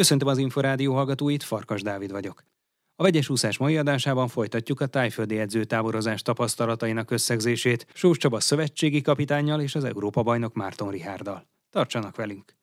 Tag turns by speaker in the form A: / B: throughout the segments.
A: Köszöntöm az Inforádió hallgatóit, Farkas Dávid vagyok. A vegyes úszás mai adásában folytatjuk a tájföldi edzőtáborozás tapasztalatainak összegzését Sós Csaba szövetségi kapitánnyal és az Európa bajnok Márton Rihárdal. Tartsanak velünk!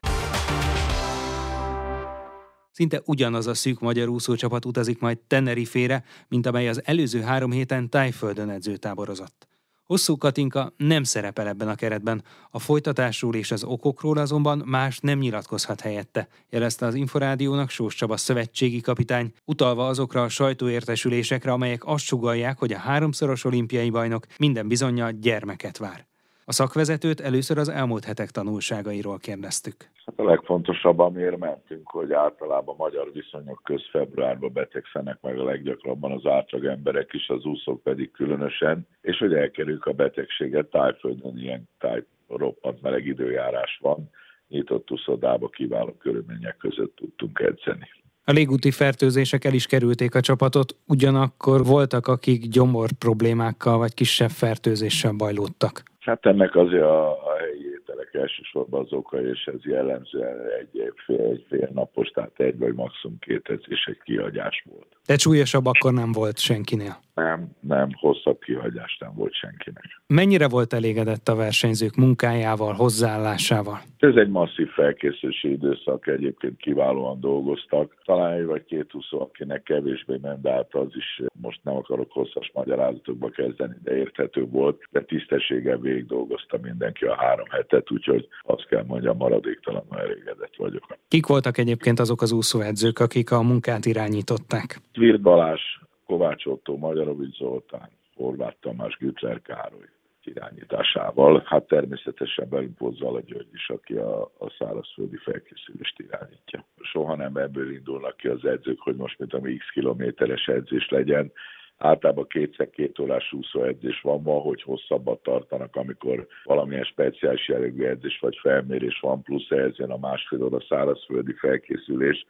A: Szinte ugyanaz a szűk magyar úszócsapat utazik majd Tenerifére, mint amely az előző három héten tájföldön edzőtáborozott. Hosszú Katinka nem szerepel ebben a keretben, a folytatásról és az okokról azonban más nem nyilatkozhat helyette, jelezte az Inforádiónak Sós Csaba szövetségi kapitány, utalva azokra a sajtóértesülésekre, amelyek azt sugalják, hogy a háromszoros olimpiai bajnok minden bizonyja gyermeket vár. A szakvezetőt először az elmúlt hetek tanulságairól kérdeztük.
B: Hát a legfontosabb, amiért mentünk, hogy általában magyar viszonyok köz februárban betegszenek meg a leggyakrabban az átlag emberek is, az úszók pedig különösen, és hogy elkerüljük a betegséget, tájföldön ilyen táj roppant meleg időjárás van, nyitott úszodába kiváló körülmények között tudtunk edzeni.
A: A légúti fertőzések el is kerülték a csapatot, ugyanakkor voltak, akik gyomor problémákkal vagy kisebb fertőzéssel bajlódtak.
B: Hát ennek azért a, a helyi ételek elsősorban az oka, és ez jellemzően egy fél, egy fél napos, tehát egy vagy maximum két edzés egy kihagyás volt.
A: De súlyosabb akkor nem volt senkinél?
B: Nem, nem, hosszabb kihagyás nem volt senkinek.
A: Mennyire volt elégedett a versenyzők munkájával, hozzáállásával?
B: Ez egy masszív felkészülési időszak, egyébként kiválóan dolgoztak. Talán egy vagy két úszó, akinek kevésbé ment, de hát az is most nem akarok hosszas magyarázatokba kezdeni, de érthető volt, de tisztességgel végig dolgozta mindenki a három hetet, úgyhogy azt kell mondjam, maradéktalanul elégedett vagyok.
A: Kik voltak egyébként azok az úszóedzők, akik a munkát irányították?
B: Virt Balázs, Kovács Otto, Magyarovics Zoltán, Horváth Tamás, Gütler Károly irányításával. Hát természetesen velünk a György is, aki a, a szárazföldi felkészülést irányítja. Soha nem ebből indulnak ki az edzők, hogy most mint ami x kilométeres edzés legyen, általában kétszer két órás edzés van, van, hogy hosszabbat tartanak, amikor valamilyen speciális jellegű edzés vagy felmérés van, plusz ehhez jön a másfél óra szárazföldi felkészülés,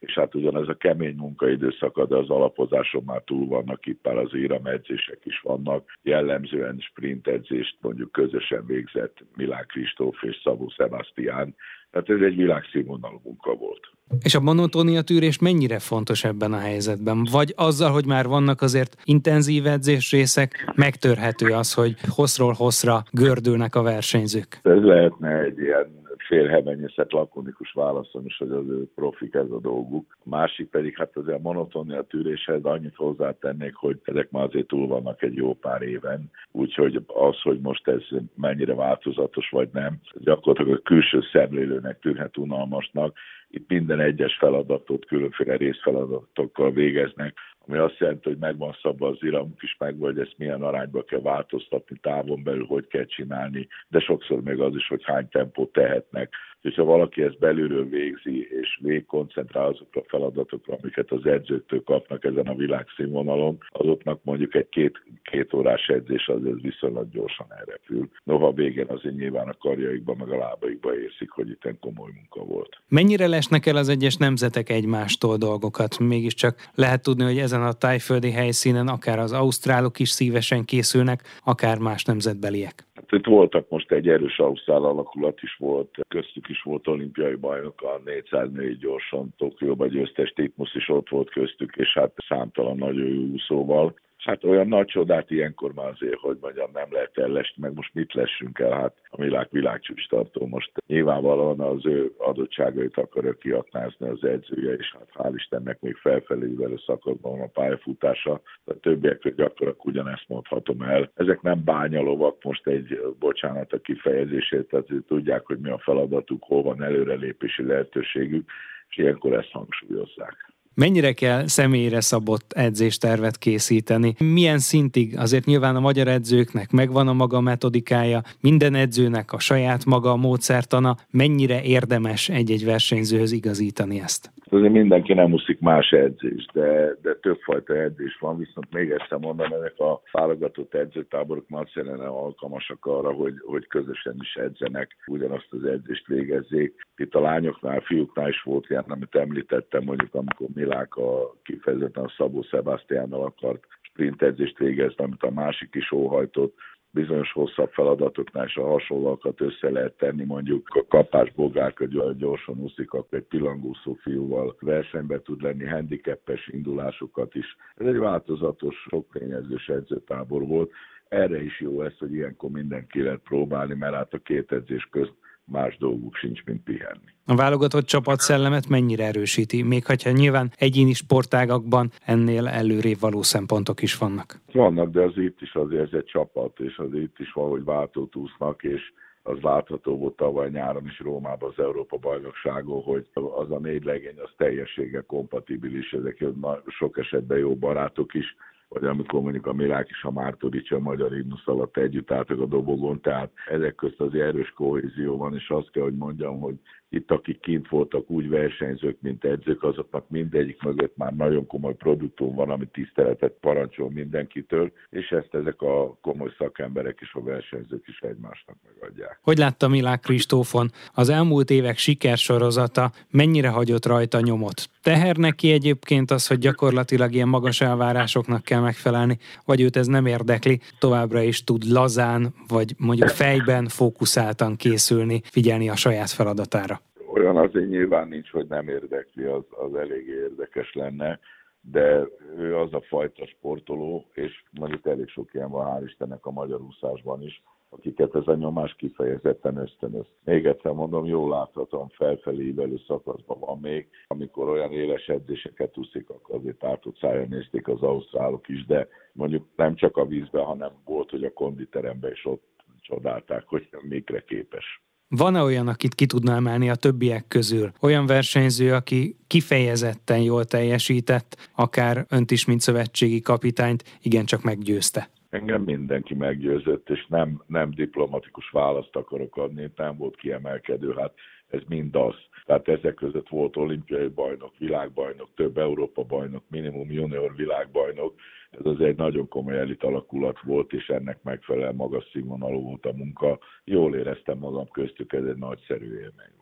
B: és hát ugyanez a kemény munkaidőszak, de az alapozáson már túl vannak, itt már az íramedzések is vannak, jellemzően sprint edzést mondjuk közösen végzett Milán Kristóf és Szabó Sebastián, tehát ez egy világszínvonalú munka volt.
A: És a monotónia tűrés mennyire fontos ebben a helyzetben? Vagy azzal, hogy már vannak azért intenzív edzés részek, megtörhető az, hogy hosszról hosszra gördülnek a versenyzők?
B: Ez lehetne egy ilyen félhemenyészet lakonikus válaszom is, hogy az ő profik ez a dolguk. Másik pedig hát azért a monotónia tűréshez annyit hozzátennék, hogy ezek már azért túl vannak egy jó pár éven, úgyhogy az, hogy most ez mennyire változatos vagy nem, gyakorlatilag a külső szemlélőnek tűnhet unalmasnak, itt minden egyes feladatot különféle részfeladatokkal végeznek, ami azt jelenti, hogy megvan szabva az iramuk is meg, hogy ezt milyen arányba kell változtatni, távon belül hogy kell csinálni, de sokszor még az is, hogy hány tempót tehetnek. Hogyha valaki ezt belülről végzi, és végig koncentrál azokra a feladatokra, amiket az edzőktől kapnak ezen a világszínvonalon, azoknak mondjuk egy két, két órás edzés az ez viszonylag gyorsan elrepül. Noha végén azért nyilván a karjaikba, meg a lábaikba érzik, hogy itt komoly munka volt.
A: Mennyire lesnek el az egyes nemzetek egymástól dolgokat? Mégiscsak lehet tudni, hogy ezen a tájföldi helyszínen akár az ausztrálok is szívesen készülnek, akár más nemzetbeliek.
B: Hát itt voltak most egy erős ausztrál alakulat is volt, köztük is volt olimpiai bajnok a 404 gyorsan Tokióba győztes Titmus is ott volt köztük, és hát számtalan nagyon jó úszóval. Hát olyan nagy csodát ilyenkor már azért, hogy mondjam, nem lehet ellesni, meg most mit lessünk el, hát a világ világcsúcs tartó most nyilvánvalóan az ő adottságait akarja kiaknázni az edzője, és hát hál' Istennek még felfelé szakadban van a pályafutása, a többiekről gyakorlatilag ugyanezt mondhatom el. Ezek nem bányalovak, most egy bocsánat a kifejezését, tehát tudják, hogy mi a feladatuk, hol van előrelépési lehetőségük, és ilyenkor ezt hangsúlyozzák.
A: Mennyire kell személyre szabott edzéstervet készíteni? Milyen szintig? Azért nyilván a magyar edzőknek megvan a maga metodikája, minden edzőnek a saját maga a módszertana. Mennyire érdemes egy-egy versenyzőhöz igazítani ezt?
B: Azért mindenki nem uszik más edzést, de, de többfajta edzés van, viszont még egyszer mondom, ezek a válogatott edzőtáborok nagyszerűen alkalmasak arra, hogy, hogy közösen is edzenek, ugyanazt az edzést végezzék. Itt a lányoknál, fiúknál is volt ilyen, amit említettem, mondjuk amikor Miláka kifejezetten a Szabó Sebastiánnal akart sprint edzést végezni, amit a másik is óhajtott, bizonyos hosszabb feladatoknál is a hasonlókat össze lehet tenni, mondjuk a kapás bogárka gyorsan úszik, akkor egy pillangószó fiúval versenybe tud lenni, handicapes indulásokat is. Ez egy változatos, sok tényezős edzőtábor volt. Erre is jó ez, hogy ilyenkor mindenki lehet próbálni, mert hát a két edzés közt más dolguk sincs, mint pihenni.
A: A válogatott csapat szellemet mennyire erősíti, még ha nyilván egyéni sportágakban ennél előrébb való szempontok is vannak?
B: Vannak, de az itt is azért egy csapat, és az itt is valahogy váltót úsznak, és az látható volt tavaly nyáron is Rómában az Európa bajnokságon, hogy az a négy legény az teljessége kompatibilis, ezek sok esetben jó barátok is, vagy amikor mondjuk a Milák és a Mártorics a magyar himnusz alatt együtt álltak a dobogon, tehát ezek közt az erős kohézió van, és azt kell, hogy mondjam, hogy itt, akik kint voltak úgy versenyzők, mint edzők, azoknak mindegyik mögött már nagyon komoly produktum van, ami tiszteletet parancsol mindenkitől, és ezt ezek a komoly szakemberek és a versenyzők is egymásnak megadják.
A: Hogy látta Milák Kristófon? Az elmúlt évek sikersorozata mennyire hagyott rajta nyomot? Teher neki egyébként az, hogy gyakorlatilag ilyen magas elvárásoknak kell megfelelni, vagy őt ez nem érdekli, továbbra is tud lazán, vagy mondjuk fejben fókuszáltan készülni, figyelni a saját feladatára?
B: Olyan azért nyilván nincs, hogy nem érdekli, az, az elég érdekes lenne, de ő az a fajta sportoló, és mondjuk elég sok ilyen van, hál' Istennek a magyar úszásban is, akiket ez a nyomás kifejezetten ösztönöz. Még egyszer mondom, jól láthatóan felfelé ívelő szakaszban van még, amikor olyan éles edzéseket úszik, akkor azért tátott szájon nézték az ausztrálok is, de mondjuk nem csak a vízben, hanem volt, hogy a konditeremben is ott csodálták, hogy mikre képes.
A: Van-e olyan, akit ki tudna emelni a többiek közül? Olyan versenyző, aki kifejezetten jól teljesített, akár önt is, mint szövetségi kapitányt, igencsak meggyőzte?
B: Engem mindenki meggyőzött, és nem, nem diplomatikus választ akarok adni, nem volt kiemelkedő, hát ez mind az. Tehát ezek között volt olimpiai bajnok, világbajnok, több Európa bajnok, minimum junior világbajnok, ez az egy nagyon komoly elit alakulat volt, és ennek megfelelően magas színvonalú volt a munka. Jól éreztem magam köztük, ez egy nagyszerű élmény.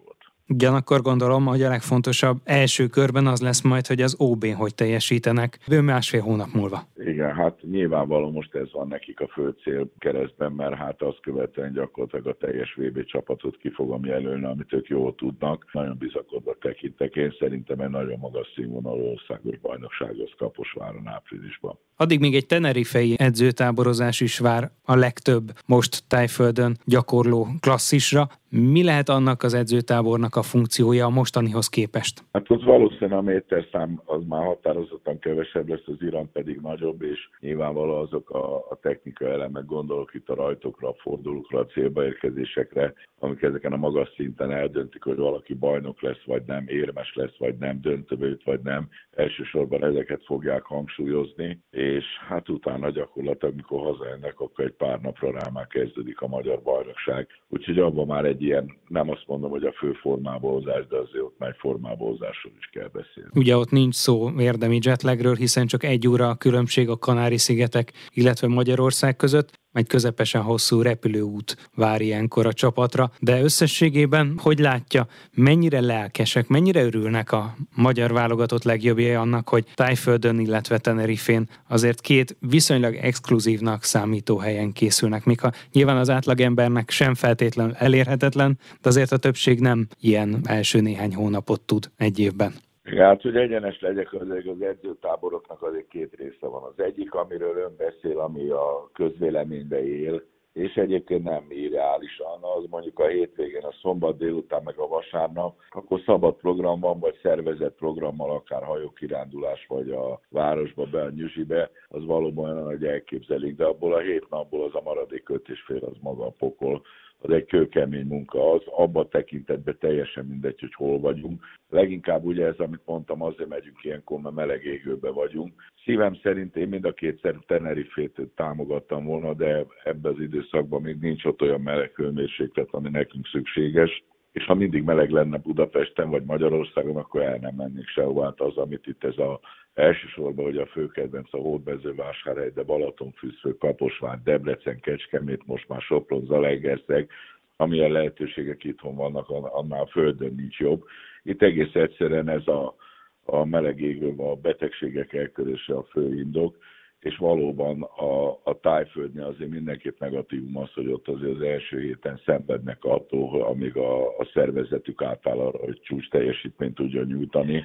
A: Ugyanakkor gondolom, hogy a legfontosabb első körben az lesz majd, hogy az OB-n hogy teljesítenek bő másfél hónap múlva.
B: Igen, hát nyilvánvaló most ez van nekik a fő cél keresztben, mert hát azt követően gyakorlatilag a teljes VB csapatot ki fogom jelölni, amit ők jól tudnak. Nagyon bizakodva tekintek. Én szerintem egy nagyon magas színvonalú országos bajnokság az Kaposváron áprilisban.
A: Addig még egy tenerifei edzőtáborozás is vár a legtöbb most tájföldön gyakorló klasszisra. Mi lehet annak az edzőtábornak a funkciója a mostanihoz képest?
B: Hát az valószínűleg a méterszám az már határozottan kevesebb lesz, az irány pedig nagyobb, és nyilvánvaló azok a, a technika elemek, gondolok itt a rajtokra, a fordulókra, a célba érkezésekre, amik ezeken a magas szinten eldöntik, hogy valaki bajnok lesz, vagy nem, érmes lesz, vagy nem, döntővőt, vagy nem. Elsősorban ezeket fogják hangsúlyozni, és hát utána gyakorlatilag, amikor hazajönnek, akkor egy pár napra rá már kezdődik a magyar bajnokság. Úgyhogy abban már egy ilyen, nem azt mondom, hogy a fő formábózás, de azért ott már formábózásról is kell beszélni.
A: Ugye ott nincs szó érdemi jetlagről, hiszen csak egy óra a különbség a Kanári-szigetek, illetve Magyarország között egy közepesen hosszú repülőút vár ilyenkor a csapatra, de összességében hogy látja, mennyire lelkesek, mennyire örülnek a magyar válogatott legjobbjai annak, hogy Tájföldön, illetve Tenerifén azért két viszonylag exkluzívnak számító helyen készülnek, míg ha nyilván az átlagembernek sem feltétlenül elérhetetlen, de azért a többség nem ilyen első néhány hónapot tud egy évben.
B: Hát, hogy egyenes legyek, az, az edzőtáboroknak azért két része van. Az egyik, amiről ön beszél, ami a közvéleménybe él, és egyébként nem irreálisan, az mondjuk a hétvégén, a szombat délután, meg a vasárnap, akkor szabad program van, vagy szervezett programmal, akár hajókirándulás, vagy a városba be, a nyüzsibe, az valóban olyan, hogy elképzelik, de abból a hét napból az a maradék öt és fél, az maga a pokol az egy kőkemény munka, az abban tekintetben teljesen mindegy, hogy hol vagyunk. Leginkább ugye ez, amit mondtam, azért megyünk ilyenkor, mert meleg égőbe vagyunk. Szívem szerint én mind a kétszer Tenerifét támogattam volna, de ebben az időszakban még nincs ott olyan meleg hőmérséklet, ami nekünk szükséges és ha mindig meleg lenne Budapesten vagy Magyarországon, akkor el nem mennék sehová. Hát az, amit itt ez a elsősorban, hogy a főkedvenc a Hódmezővásárhely, de Balatonfüszfő, Kaposvár, Debrecen, Kecskemét, most már Sopron, Zalegerszeg, amilyen lehetőségek itthon vannak, annál földön nincs jobb. Itt egész egyszerűen ez a, a meleg a betegségek elkörése a fő indok, és valóban a, a tájföldnél azért mindenképp negatívum az, hogy ott azért az első héten szenvednek attól, amíg a, a szervezetük átáll arra, hogy csúcs teljesítményt tudjon nyújtani,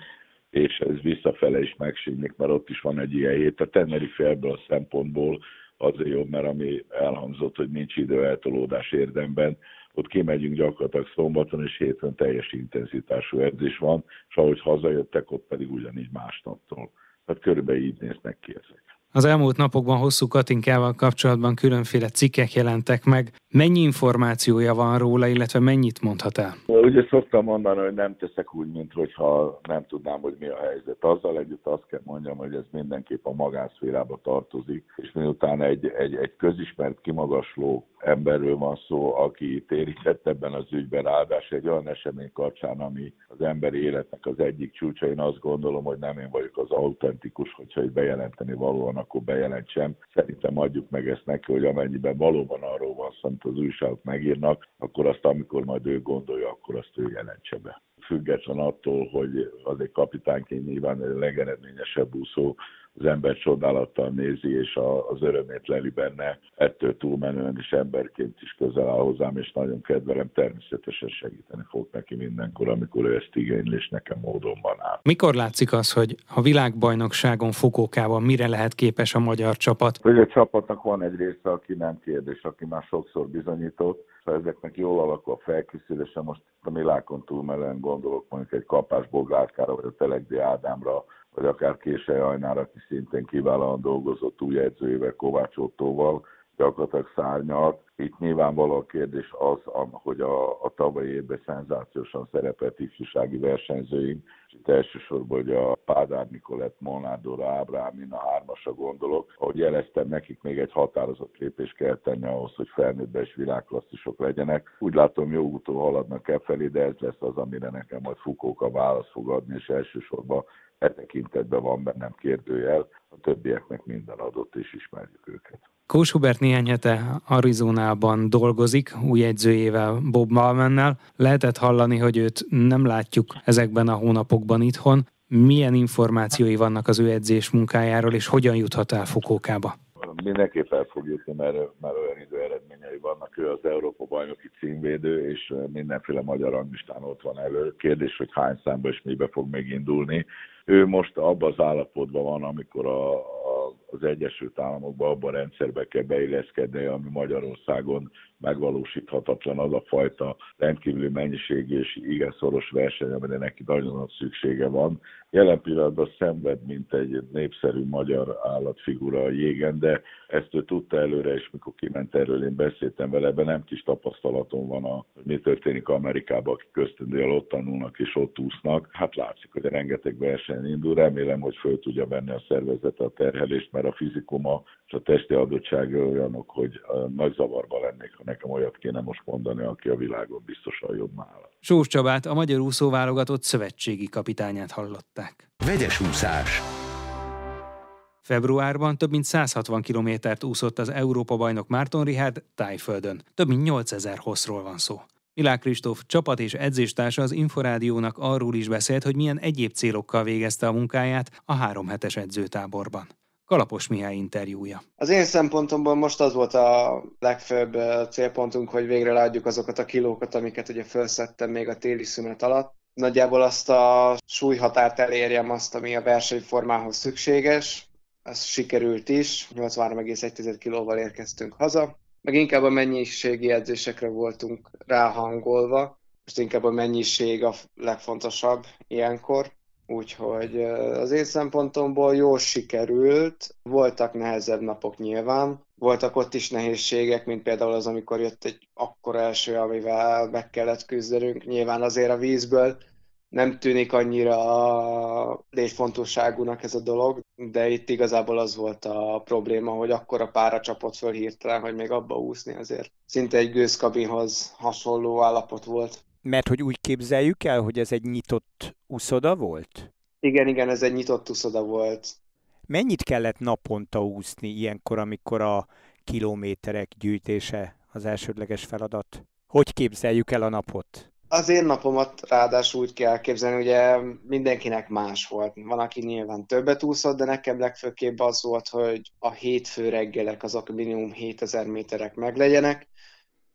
B: és ez visszafele is megsínik, mert ott is van egy ilyen hét. A Tenerife ebből a szempontból azért jobb, mert ami elhangzott, hogy nincs idő eltolódás érdemben, ott kimegyünk gyakorlatilag szombaton, és hétfőn teljes intenzitású edzés van, és ahogy hazajöttek, ott pedig ugyanígy másnaptól. Tehát körülbelül így néznek ki ezek.
A: Az elmúlt napokban hosszú Katinkával kapcsolatban különféle cikkek jelentek meg. Mennyi információja van róla, illetve mennyit mondhat el?
B: Ugye szoktam mondani, hogy nem teszek úgy, mint hogyha nem tudnám, hogy mi a helyzet. Azzal együtt azt kell mondjam, hogy ez mindenképp a magánszférába tartozik, és miután egy, egy, egy közismert, kimagasló emberről van szó, aki érintett ebben az ügyben, ráadásul egy olyan esemény kapcsán, ami az emberi életnek az egyik csúcsa. Én azt gondolom, hogy nem én vagyok az autentikus, hogyha itt bejelenteni valóan, akkor bejelentsem. Szerintem adjuk meg ezt neki, hogy amennyiben valóban arról van szó, amit az újságok megírnak, akkor azt, amikor majd ő gondolja, akkor azt ő jelentse be független attól, hogy az egy kapitányként nyilván a legeredményesebb úszó, az ember csodálattal nézi, és az örömét leli benne, ettől túlmenően is emberként is közel áll hozzám, és nagyon kedvelem, természetesen segíteni fog neki mindenkor, amikor ő ezt igényli, és nekem módonban áll.
A: Mikor látszik az, hogy a világbajnokságon Fokókában mire lehet képes a magyar csapat?
B: Hogy a csapatnak van egy része, aki nem kérdés, aki már sokszor bizonyított, ha ezeknek jól alakul a felkészülése, most a Milákon túlmelen gondolok mondjuk egy kapás Boglárkára, vagy a Telegdi Ádámra, vagy akár Késely Ajnár, aki szintén kiválóan dolgozott új edzőjével, Kovács Ottóval, gyakorlatilag szárnyalt. Itt nyilvánvaló a kérdés az, hogy a, a tavalyi évben szenzációsan szerepelt ifjúsági versenyzőink, és itt elsősorban hogy a Pádár Nikolett, Molnár Ábrámin, a hármasra gondolok, ahogy jeleztem, nekik még egy határozott lépést kell tenni ahhoz, hogy felnőttbe és világklasszisok legyenek. Úgy látom, jó úton haladnak e felé, de ez lesz az, amire nekem majd Fukók a választ fog adni, és elsősorban e tekintetben van bennem kérdőjel, a többieknek minden adott, és ismerjük őket.
A: Kós Hubert néhány hete Arizonában dolgozik, új edzőjével Bob Malmennel. Lehetett hallani, hogy őt nem látjuk ezekben a hónapokban itthon. Milyen információi vannak az ő edzés munkájáról, és hogyan juthat el Fukókába?
B: Mindenképp el fog jutni, mert, mert olyan idő eredményei vannak. Ő az Európa bajnoki címvédő, és mindenféle magyar ranglistán ott van elő. Kérdés, hogy hány számba és mibe fog még indulni. Ő most abban az állapotban van, amikor a, a, az Egyesült Államokban abban a rendszerbe kell beilleszkedni, ami Magyarországon megvalósíthatatlan az a fajta rendkívüli mennyiség és igen szoros verseny, amire neki nagyon nagy szüksége van. Jelen pillanatban szenved, mint egy népszerű magyar állatfigura a jégen, de ezt ő tudta előre, és mikor kiment erről, én beszéltem vele, ebben nem kis tapasztalatom van, a, hogy mi történik Amerikában, akik köztendőjel ott tanulnak és ott úsznak. Hát látszik, hogy rengeteg verseny indul, remélem, hogy föl tudja venni a szervezet a terhelést, mert a fizikuma és a testi adottsága olyanok, hogy nagy zavarba lennék, ha nekem olyat kéne most mondani, aki a világon biztosan jobb nála.
A: Sós Csabát, a magyar úszó válogatott szövetségi kapitányát hallották. Vegyes úszás. Februárban több mint 160 kilométert úszott az Európa-bajnok Márton Rihárd Tájföldön. Több mint 8000 hosszról van szó. Milák Kristóf csapat és edzéstársa az Inforádiónak arról is beszélt, hogy milyen egyéb célokkal végezte a munkáját a három hetes edzőtáborban. Kalapos Mihály interjúja.
C: Az én szempontomból most az volt a legfőbb célpontunk, hogy végre leadjuk azokat a kilókat, amiket ugye felszettem még a téli szünet alatt. Nagyjából azt a súlyhatárt elérjem azt, ami a versenyformához szükséges. Ez sikerült is, 83,1 kilóval érkeztünk haza. Meg inkább a mennyiségi edzésekre voltunk ráhangolva. Most inkább a mennyiség a legfontosabb ilyenkor Úgyhogy az én szempontomból jól sikerült, voltak nehezebb napok nyilván, voltak ott is nehézségek, mint például az, amikor jött egy akkora első, amivel meg kellett küzdenünk. Nyilván azért a vízből nem tűnik annyira létfontosságúnak ez a dolog, de itt igazából az volt a probléma, hogy akkora pára csapott föl hirtelen, hogy még abba úszni azért szinte egy gőzkabinhoz hasonló állapot volt.
D: Mert hogy úgy képzeljük el, hogy ez egy nyitott uszoda volt?
C: Igen, igen, ez egy nyitott uszoda volt.
D: Mennyit kellett naponta úszni ilyenkor, amikor a kilométerek gyűjtése az elsődleges feladat? Hogy képzeljük el a napot?
C: Az én napomat ráadásul úgy kell képzelni, ugye mindenkinek más volt. Van, aki nyilván többet úszott, de nekem legfőképp az volt, hogy a hétfő reggelek azok minimum 7000 méterek meglegyenek,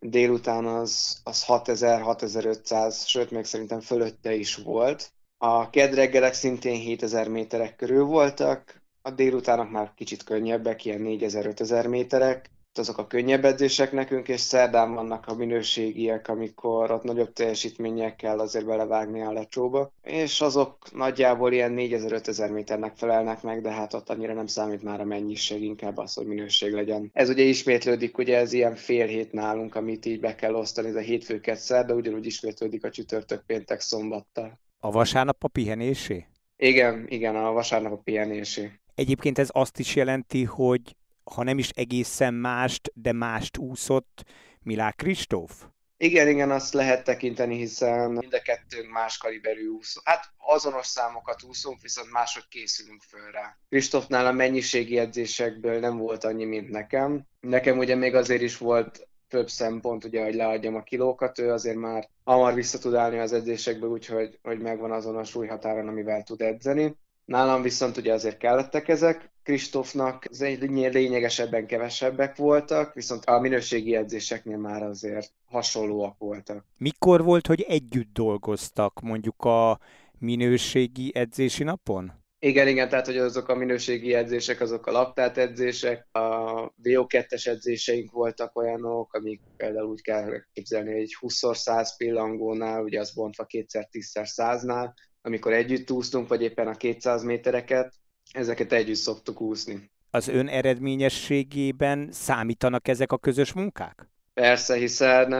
C: délután az, az 6000-6500, sőt még szerintem fölötte is volt. A kedreggelek szintén 7000 méterek körül voltak, a délutánok már kicsit könnyebbek, ilyen 4000-5000 méterek, azok a könnyebb edzések nekünk, és szerdán vannak a minőségiek, amikor ott nagyobb teljesítményekkel kell azért belevágni a lecsóba, és azok nagyjából ilyen 4000-5000 méternek felelnek meg, de hát ott annyira nem számít már a mennyiség, inkább az, hogy minőség legyen. Ez ugye ismétlődik, ugye ez ilyen fél hét nálunk, amit így be kell osztani, ez a hétfőket de ugyanúgy ismétlődik a csütörtök, péntek, szombattal.
D: A vasárnap a pihenésé?
C: Igen, igen, a vasárnap a pihenésé.
D: Egyébként ez azt is jelenti, hogy ha nem is egészen mást, de mást úszott Milák Kristóf?
C: Igen, igen, azt lehet tekinteni, hiszen mind a kettőnk más kaliberű úszó. Hát azonos számokat úszunk, viszont máshogy készülünk föl rá. Kristófnál a mennyiségi edzésekből nem volt annyi, mint nekem. Nekem ugye még azért is volt több szempont, ugye, hogy leadjam a kilókat, ő azért már hamar vissza tud állni az edzésekből, úgyhogy hogy megvan azon a súlyhatáron, amivel tud edzeni. Nálam viszont ugye azért kellettek ezek, Kristófnak lényegesebben kevesebbek voltak, viszont a minőségi edzéseknél már azért hasonlóak voltak.
D: Mikor volt, hogy együtt dolgoztak mondjuk a minőségi edzési napon?
C: Igen, igen, tehát hogy azok a minőségi edzések, azok a laktát edzések, a VO2-es edzéseink voltak olyanok, amik például úgy kell képzelni, hogy egy 20x100 pillangónál, ugye az bontva 2x10x100-nál, amikor együtt úsztunk, vagy éppen a 200 métereket, ezeket együtt szoktuk úszni.
D: Az ön eredményességében számítanak ezek a közös munkák?
C: Persze, hiszen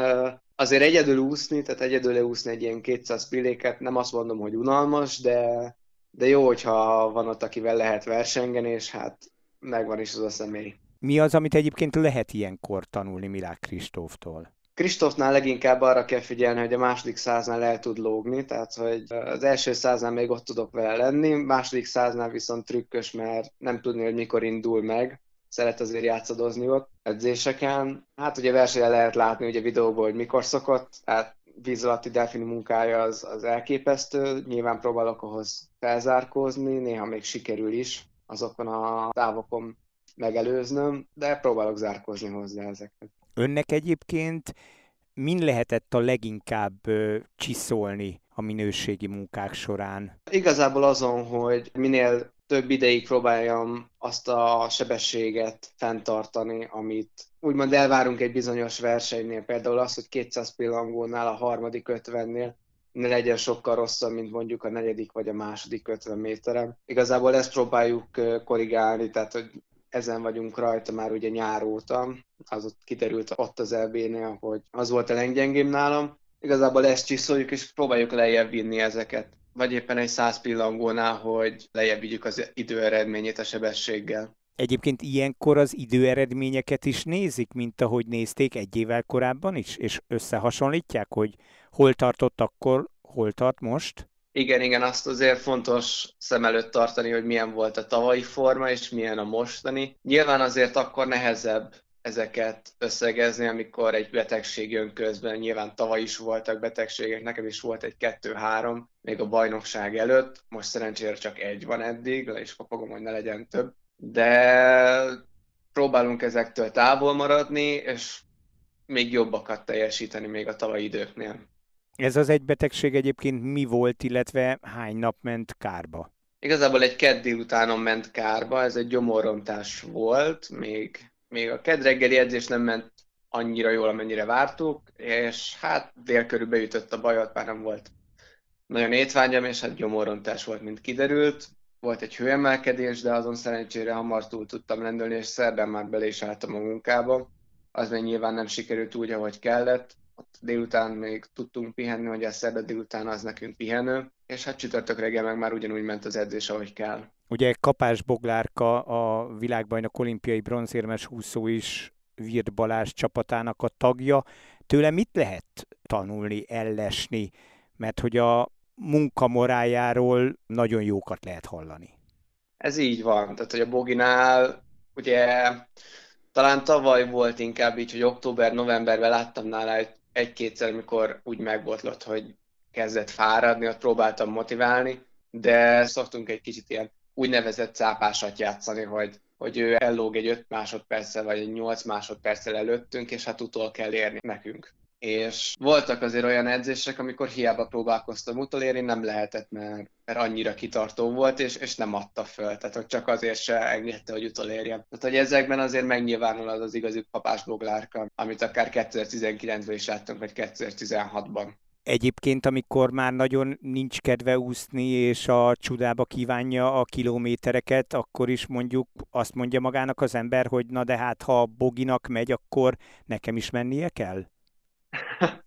C: azért egyedül úszni, tehát egyedül leúszni egy ilyen 200 pilléket, nem azt mondom, hogy unalmas, de, de jó, hogyha van ott, akivel lehet versengeni, és hát megvan is az a személy.
D: Mi az, amit egyébként lehet ilyenkor tanulni Milák Kristóftól?
C: Kristófnál leginkább arra kell figyelni, hogy a második száznál el tud lógni, tehát hogy az első száznál még ott tudok vele lenni, második száznál viszont trükkös, mert nem tudni, hogy mikor indul meg, szeret azért játszadozni ott edzéseken. Hát ugye versenyen lehet látni ugye videóból, hogy mikor szokott, hát víz alatti delfini munkája az, az elképesztő, nyilván próbálok ahhoz felzárkózni, néha még sikerül is azokon a távokon megelőznöm, de próbálok zárkózni hozzá ezeket.
D: Önnek egyébként min lehetett a leginkább csiszolni a minőségi munkák során?
C: Igazából azon, hogy minél több ideig próbáljam azt a sebességet fenntartani, amit úgymond elvárunk egy bizonyos versenynél. Például az, hogy 200 pillangónál a harmadik 50-nél ne legyen sokkal rosszabb, mint mondjuk a negyedik vagy a második 50 méteren. Igazából ezt próbáljuk korrigálni, tehát hogy ezen vagyunk rajta már ugye nyár óta, az ott kiderült ott az LB-nél, hogy az volt a leggyengébb nálam. Igazából ezt csiszoljuk, és próbáljuk lejjebb vinni ezeket. Vagy éppen egy száz pillangónál, hogy lejjebb vigyük az időeredményét a sebességgel.
D: Egyébként ilyenkor az időeredményeket is nézik, mint ahogy nézték egy évvel korábban is, és összehasonlítják, hogy hol tartott akkor, hol tart most?
C: Igen, igen, azt azért fontos szem előtt tartani, hogy milyen volt a tavalyi forma, és milyen a mostani. Nyilván azért akkor nehezebb ezeket összegezni, amikor egy betegség jön közben. Nyilván tavaly is voltak betegségek, nekem is volt egy kettő-három, még a bajnokság előtt. Most szerencsére csak egy van eddig, le is kapogom, hogy ne legyen több. De próbálunk ezektől távol maradni, és még jobbakat teljesíteni még a tavalyi időknél.
D: Ez az egy betegség egyébként mi volt, illetve hány nap ment kárba?
C: Igazából egy kedd délutánon ment kárba, ez egy gyomorrontás volt, még, még a kedd reggeli edzés nem ment annyira jól, amennyire vártuk, és hát dél körül beütött a bajot, már nem volt nagyon étvágyam, és hát gyomorrontás volt, mint kiderült. Volt egy hőemelkedés, de azon szerencsére hamar túl tudtam rendülni, és szerdán már bele is álltam a munkába. Az még nyilván nem sikerült úgy, ahogy kellett, ott délután még tudtunk pihenni, hogy a szerda délután az nekünk pihenő, és hát csütörtök reggel meg már ugyanúgy ment az edzés, ahogy kell.
D: Ugye Kapás Boglárka, a világbajnok olimpiai bronzérmes úszó is Virt Balázs csapatának a tagja. Tőle mit lehet tanulni, ellesni? Mert hogy a munkamorájáról nagyon jókat lehet hallani.
C: Ez így van. Tehát, hogy a Boginál ugye talán tavaly volt inkább így, hogy október-novemberben láttam nála egy egy-kétszer, amikor úgy megbotlott, hogy kezdett fáradni, ott próbáltam motiválni, de szoktunk egy kicsit ilyen úgynevezett cápásat játszani, hogy, hogy ő ellóg egy 5 másodperccel vagy egy 8 másodperccel előttünk, és hát utol kell érni nekünk. És voltak azért olyan edzések, amikor hiába próbálkoztam utolérni, nem lehetett, mert, mert annyira kitartó volt, és, és nem adta föl. Tehát, hogy csak azért se engedte, hogy utolérjem. Tehát, hogy ezekben azért megnyilvánul az az igazi papásboglárka, amit akár 2019-ben is láttunk, vagy 2016-ban.
D: Egyébként, amikor már nagyon nincs kedve úszni, és a csudába kívánja a kilométereket, akkor is mondjuk azt mondja magának az ember, hogy na de hát, ha Boginak megy, akkor nekem is mennie kell?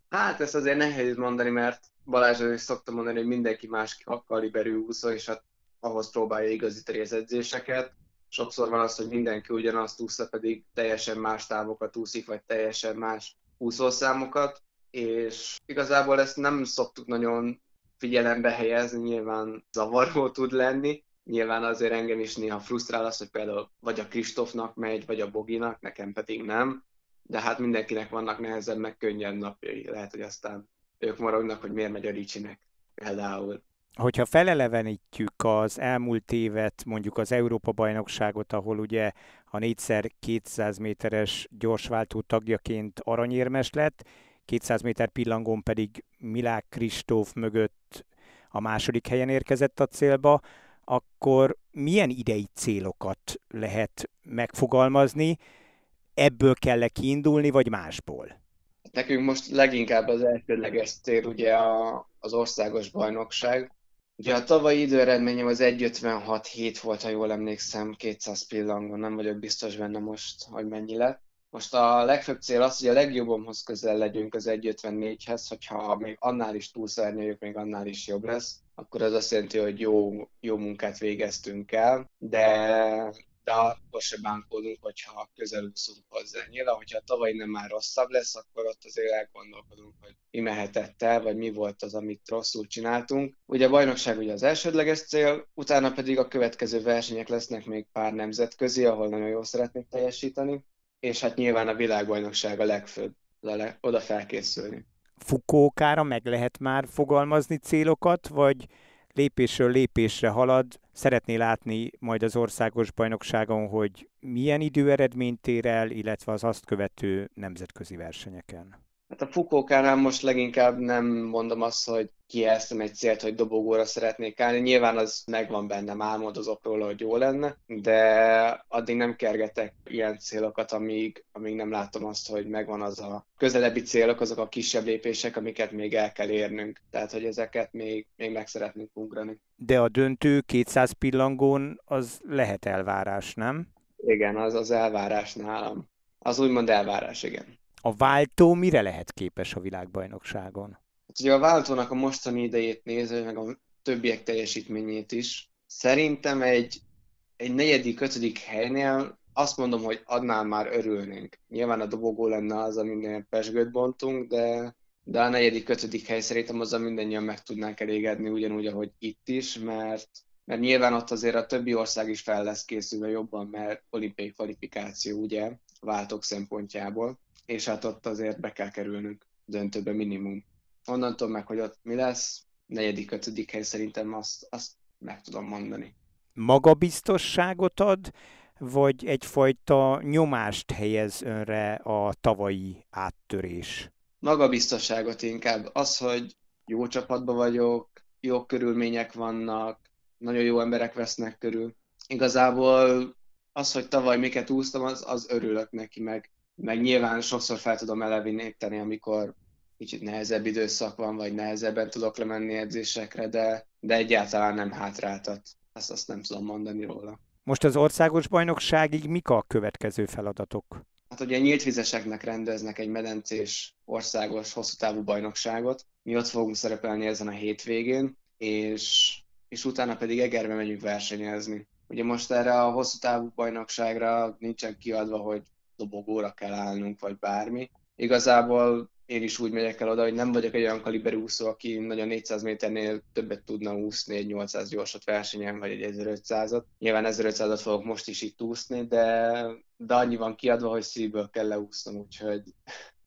C: Hát ezt azért nehéz mondani, mert Balázs is szokta mondani, hogy mindenki más kaliberű úszó, és hát ahhoz próbálja igazítani az edzéseket. Sokszor van az, hogy mindenki ugyanazt úszta, pedig teljesen más távokat úszik, vagy teljesen más úszószámokat és igazából ezt nem szoktuk nagyon figyelembe helyezni, nyilván zavaró tud lenni, nyilván azért engem is néha frusztrál az, hogy például vagy a Kristófnak megy, vagy a Boginak, nekem pedig nem, de hát mindenkinek vannak nehezebb, meg könnyebb napjai, lehet, hogy aztán ők maradnak, hogy miért megy a Ricsinek például.
D: Hogyha felelevenítjük az elmúlt évet, mondjuk az Európa-bajnokságot, ahol ugye a 4x200 méteres gyorsváltó tagjaként aranyérmes lett, 200 méter pillangón pedig Milák Kristóf mögött a második helyen érkezett a célba, akkor milyen idei célokat lehet megfogalmazni, ebből kell -e kiindulni, vagy másból?
C: Nekünk most leginkább az elsődleges cél ugye a, az országos bajnokság. Ugye a tavalyi időeredményem az 1.56.7 volt, ha jól emlékszem, 200 pillangon, nem vagyok biztos benne most, hogy mennyi lett. Most a legfőbb cél az, hogy a legjobbomhoz közel legyünk az 1.54-hez, hogyha még annál is túlszárnyaljuk, még annál is jobb lesz, akkor az azt jelenti, hogy jó, jó munkát végeztünk el, de, de akkor se bánkodunk, hogyha közel úszunk hozzá. Nyilván, hogyha tavaly nem már rosszabb lesz, akkor ott azért elgondolkodunk, hogy mi mehetett el, vagy mi volt az, amit rosszul csináltunk. Ugye a bajnokság ugye az elsődleges cél, utána pedig a következő versenyek lesznek még pár nemzetközi, ahol nagyon jól szeretnék teljesíteni és hát nyilván a világbajnokság a legfőbb, le, oda felkészülni.
D: Fukókára meg lehet már fogalmazni célokat, vagy lépésről lépésre halad, szeretné látni majd az országos bajnokságon, hogy milyen időeredményt ér el, illetve az azt követő nemzetközi versenyeken?
C: Hát a Fukókánál most leginkább nem mondom azt, hogy kijelztem egy célt, hogy dobogóra szeretnék állni. Nyilván az megvan bennem, álmodozok róla, hogy jó lenne, de addig nem kergetek ilyen célokat, amíg, amíg nem látom azt, hogy megvan az a közelebbi célok, azok a kisebb lépések, amiket még el kell érnünk. Tehát, hogy ezeket még, még meg szeretnénk ugrani.
D: De a döntő 200 pillangón az lehet elvárás, nem?
C: Igen, az az elvárás nálam. Az úgymond elvárás, igen.
D: A váltó mire lehet képes a világbajnokságon?
C: Hát ugye a váltónak a mostani idejét nézve, meg a többiek teljesítményét is, szerintem egy, egy negyedik, ötödik helynél azt mondom, hogy adnál már örülnénk. Nyilván a dobogó lenne az, aminél pesgőt bontunk, de, de a negyedik, ötödik hely szerintem azzal mindannyian meg tudnánk elégedni, ugyanúgy, ahogy itt is, mert, mert nyilván ott azért a többi ország is fel lesz készülve jobban, mert olimpiai kvalifikáció, ugye, váltók szempontjából és hát ott azért be kell kerülnünk döntőbe minimum. Onnantól meg, hogy ott mi lesz, negyedik, ötödik hely szerintem azt, azt meg tudom mondani.
D: Magabiztosságot ad, vagy egyfajta nyomást helyez önre a tavalyi áttörés?
C: Magabiztosságot inkább. Az, hogy jó csapatban vagyok, jó körülmények vannak, nagyon jó emberek vesznek körül. Igazából az, hogy tavaly miket úsztam, az, az örülök neki, meg meg nyilván sokszor fel tudom eleviníteni, amikor kicsit nehezebb időszak van, vagy nehezebben tudok lemenni edzésekre, de, de egyáltalán nem hátráltat. Azt, azt nem tudom mondani róla.
D: Most az országos bajnokságig mik a következő feladatok?
C: Hát ugye nyílt vizeseknek rendeznek egy medencés országos hosszú távú bajnokságot. Mi ott fogunk szerepelni ezen a hétvégén, és, és utána pedig Egerbe megyünk versenyezni. Ugye most erre a hosszú távú bajnokságra nincsen kiadva, hogy dobogóra kell állnunk, vagy bármi. Igazából én is úgy megyek el oda, hogy nem vagyok egy olyan kaliberű úszó, aki nagyon 400 méternél többet tudna úszni egy 800 gyorsat versenyen, vagy egy 1500-at. Nyilván 1500-at fogok most is itt úszni, de, de annyi van kiadva, hogy szívből kell leúsznom, úgyhogy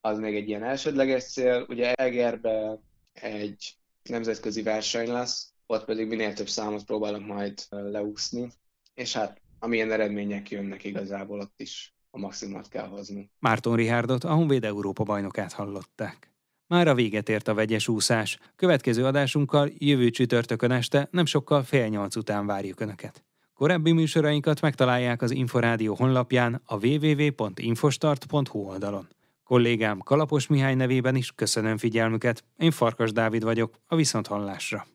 C: az még egy ilyen elsődleges cél. Ugye Egerbe egy nemzetközi verseny lesz, ott pedig minél több számot próbálok majd leúszni, és hát amilyen eredmények jönnek igazából ott is a maximumot kell hozni.
A: Márton Rihárdot, a Honvéd Európa bajnokát hallották. Már a véget ért a vegyes úszás. Következő adásunkkal jövő csütörtökön este nem sokkal fél nyolc után várjuk Önöket. Korábbi műsorainkat megtalálják az Inforádió honlapján a www.infostart.hu oldalon. Kollégám Kalapos Mihály nevében is köszönöm figyelmüket. Én Farkas Dávid vagyok, a Viszonthallásra.